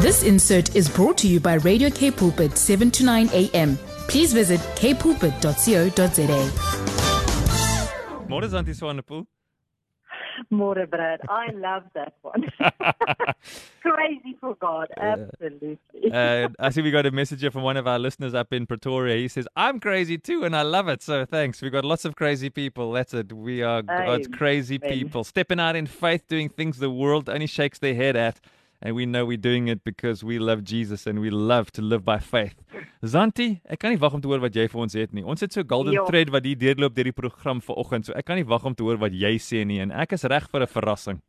This insert is brought to you by Radio K Pulpit 7 to 9 a.m. Please visit kpulpit.co.za. Môre Zantie Swanepoel. More, Brad. I love that one. Crazy for God. Absolutely. Uh, I see we got a message here from one of our listeners up in Pretoria. He says, I'm crazy too, and I love it. So thanks. We've got lots of crazy people. That's it. We are God's crazy people. Stepping out in faith, doing things the world only shakes their head at. And we know we're doing it because we love Jesus and we love to live by faith. Zanti, ek kan nie wag om te hoor wat jy vir ons het nie. Ons het so 'n golden Ja. thread wat hier deurloop deur die program vanoggend. So ek kan nie wag om te hoor wat jy sê nie en ek is reg vir 'n verrassing.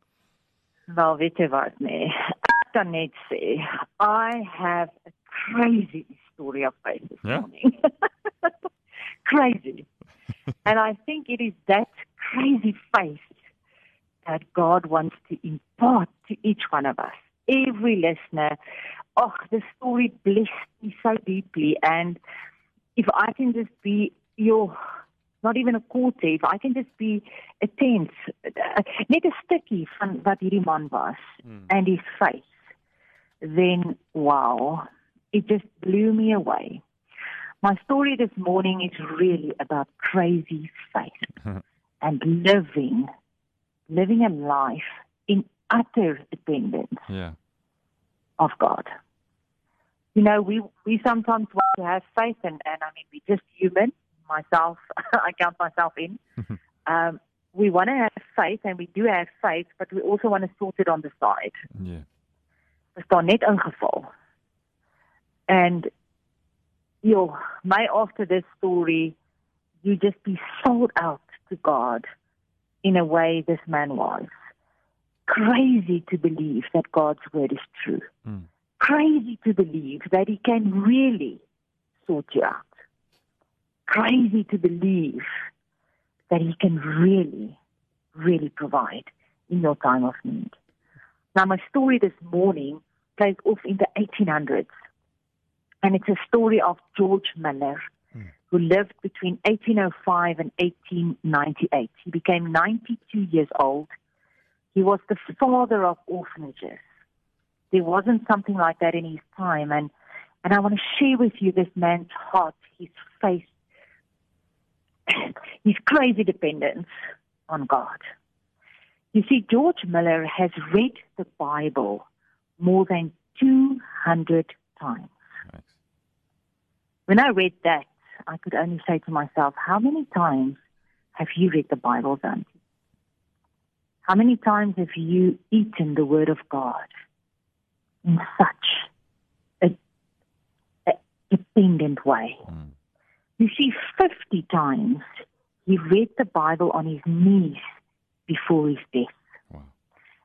Wel, weet jy wat, nee. Ek kan net sê, I have a crazy story of faith this Ja? morning. crazy. and I think it is that crazy faith that God wants to impart to each one of us. Every listener. Oh, the story blessed me so deeply. And if I can just be your, not even a quarter, if I can just be a tenth, uh, net 'n stukkie van wat hierdie man was and his faith, then wow, it just blew me away. My story this morning is really about crazy faith and living, living a life in utter dependence Ja. of God. You know, we we sometimes want to have faith, and, and I mean, we're just human. Myself, I count myself in. um, we want to have faith, and we do have faith, but we also want to sort it on the side. Daar net ingeval. And yo, my after this story, you just be sold out to God in a way this man was. Crazy to believe that God's word is true. Mm. Crazy to believe that he can really sort you out. Crazy to believe that he can really, really provide in your time of need. Now, my story this morning plays off in the 1800s, and it's a story of George Miller, who lived between 1805 and 1898. He became 92 years old. He was the father of orphanages. There wasn't something like that in his time, and and I want to share with you this man's heart, his faith, his crazy dependence on God. You see, George Miller has read the Bible more than 200 times. Nice. When I read that, I could only say to myself, how many times have you read the Bible, Zantie? How many times have you eaten the Word of God in such a, a dependent way? Mm. You see, 50 times he read the Bible on his knees before his death. Wow.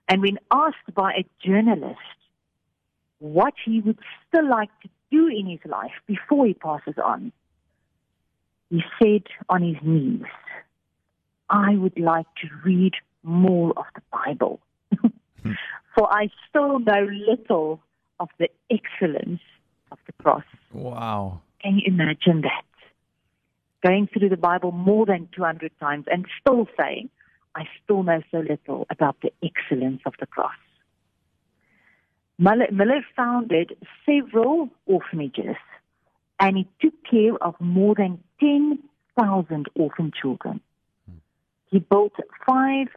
And when asked by a journalist what he would still like to do in his life before he passes on, he said on his knees, I would like to read more of the Bible. Hmm. For I still know little of the excellence of the cross. Wow. Can you imagine that? Going through the Bible more than 200 times and still saying, I still know so little about the excellence of the cross. Miller, Miller founded several orphanages and he took care of more than 10,000 orphan children. Hmm. He built five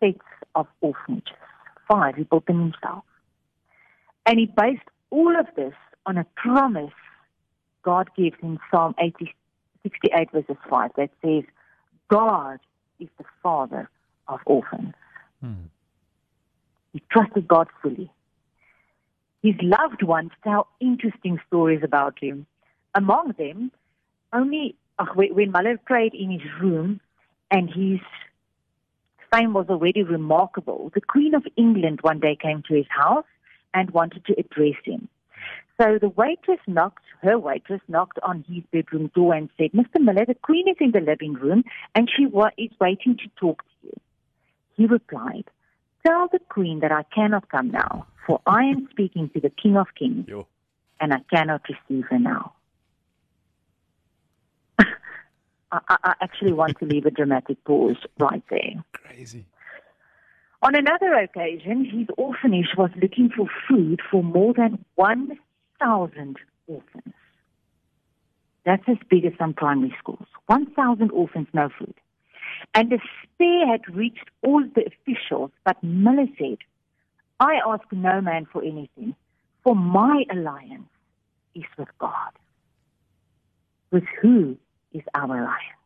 sets of orphanages. Five. He built them himself. And he based all of this on a promise God gives in Psalm 80, 68 verses 5 that says, God is the father of orphans. Hmm. He trusted God fully. His loved ones tell interesting stories about him. Among them, only when when Muller prayed in his room and his fame was already remarkable, the Queen of England one day came to his house and wanted to address him. So the waitress knocked, her waitress knocked on his bedroom door and said, Mr. Miller, the Queen is in the living room and she wa- is waiting to talk to you. He replied, Tell the Queen that I cannot come now, for I am speaking to the King of Kings Jo. and I cannot receive her now. I, I actually want to leave a dramatic pause right there. Crazy. On another occasion, his orphanage was looking for food for more than 1,000 orphans. That's as big as some primary schools. 1,000 orphans, no food. And despair had reached all the officials, but Miller said, I ask no man for anything, for my alliance is with God. With who is our alliance?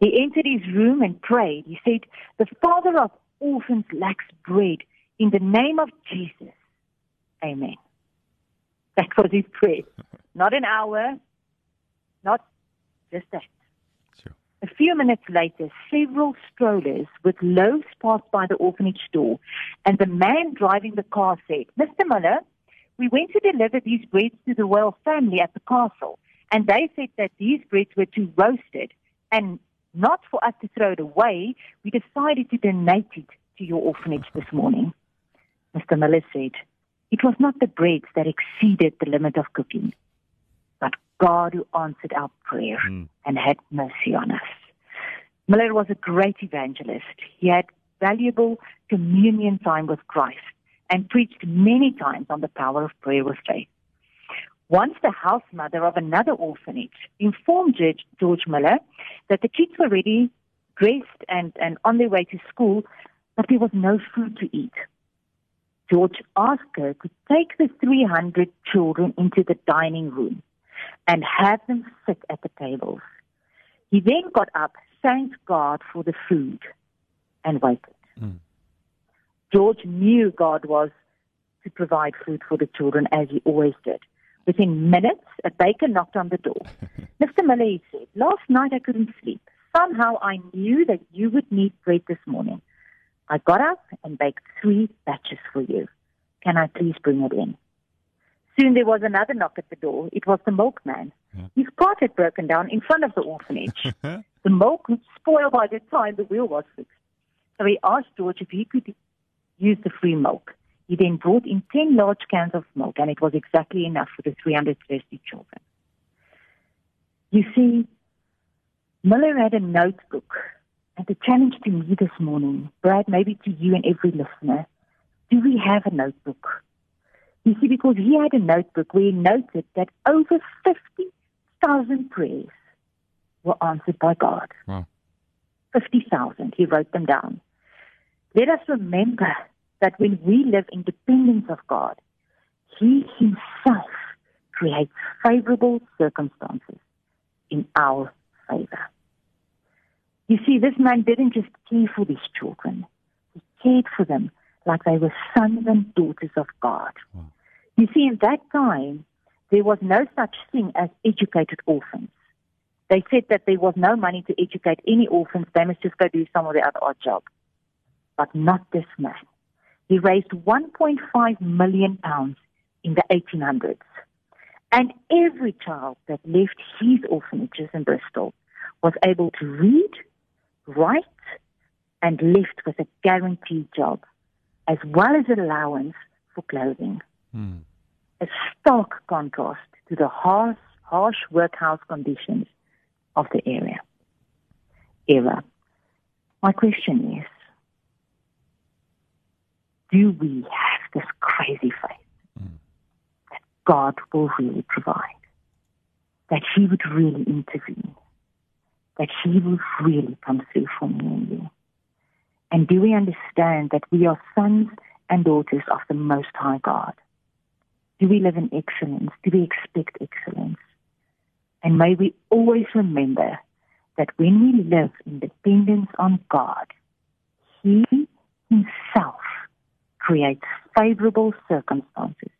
He entered his room and prayed. He said, The father of orphans lacks bread. In the name of Jesus, amen. That was his prayer. Not an hour, not just that. Sure. A few minutes later, several strollers with loaves passed by the orphanage door, and the man driving the car said, Mr. Muller, we went to deliver these breads to the royal family at the castle, and they said that these breads were too roasted, and not for us to throw it away, we decided to donate it to your orphanage this morning. Mr. Miller said, It was not the breads that exceeded the limit of cooking, but God who answered our prayer Mm. and had mercy on us. Miller was a great evangelist. He had valuable communion time with Christ and preached many times on the power of prayer with faith. Once the house mother of another orphanage informed George, George Miller that the kids were ready, dressed, and, and on their way to school, but there was no food to eat. George asked her to take the 300 children into the dining room and have them sit at the tables. He then got up, thanked God for the food, and waited. Mm. George knew God was to provide food for the children as he always did. Within minutes, a baker knocked on the door. Mr. Miller, he said, last night I couldn't sleep. Somehow I knew that you would need bread this morning. I got up and baked three batches for you. Can I please bring it in? Soon there was another knock at the door. It was the milkman. Yeah. His cart had broken down in front of the orphanage. the milk would spoil by the time the wheel was fixed. So he asked George if he could use the free milk. He then brought in 10 large cans of milk, and it was exactly enough for the 300 thirsty children. You see, Miller had a notebook, and the challenge to me this morning, Brad, maybe to you and every listener, do we have a notebook? You see, because he had a notebook where he noted that over 50,000 prayers were answered by God. Wow. 50,000. He wrote them down. Let us remember that when we live in dependence of God, He Himself creates favorable circumstances in our favor. You see, this man didn't just care for these children, he cared for them like they were sons and daughters of God. Wow. You see, in that time, there was no such thing as educated orphans. They said that there was no money to educate any orphans. They must just go do some of the other odd job. But not this man. He raised 1.5 million pounds in the 1800s. And every child that left his orphanages in Bristol was able to read, write, and left with a guaranteed job, as well as an allowance for clothing Mm. a stark contrast to the harsh, harsh workhouse conditions of the area. Era. My question is, do we have this crazy faith mm. that God will really provide? That He would really intervene? That He will really come through for me and you? And do we understand that we are sons and daughters of the Most High God? Do we live in excellence? Do we expect excellence? And may we always remember that when we live in dependence on God, He Himself creates favorable circumstances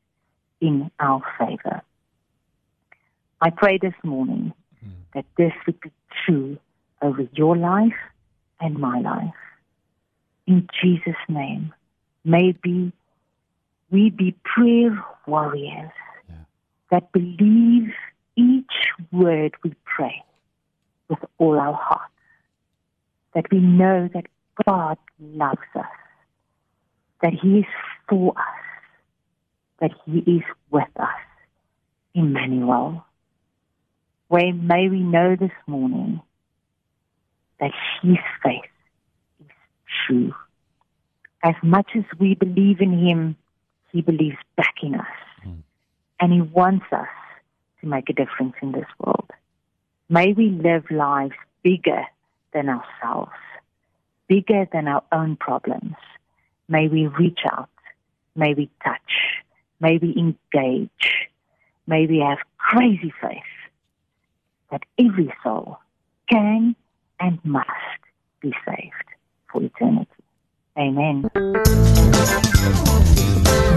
in our favor. I pray this morning hmm. that this would be true over your life and my life. In Jesus' name, may be we be prayer warriors Yeah. that believe each word we pray with all our hearts. That we know that God loves us, that He is for us, that He is with us. Emmanuel. Where may we know this morning that His faith is true. as much as we believe in him, he believes back in us. Hmm. And he wants us to make a difference in this world. May we live lives bigger than ourselves, bigger than our own problems. May we reach out. May we touch. May we engage. May we have crazy faith that every soul can and must be saved for eternity. Amen.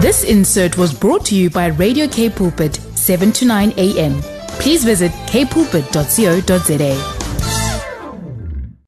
This insert was brought to you by Radio K Pulpit, 7 to 9 a.m. Please visit kpulpit.co.za.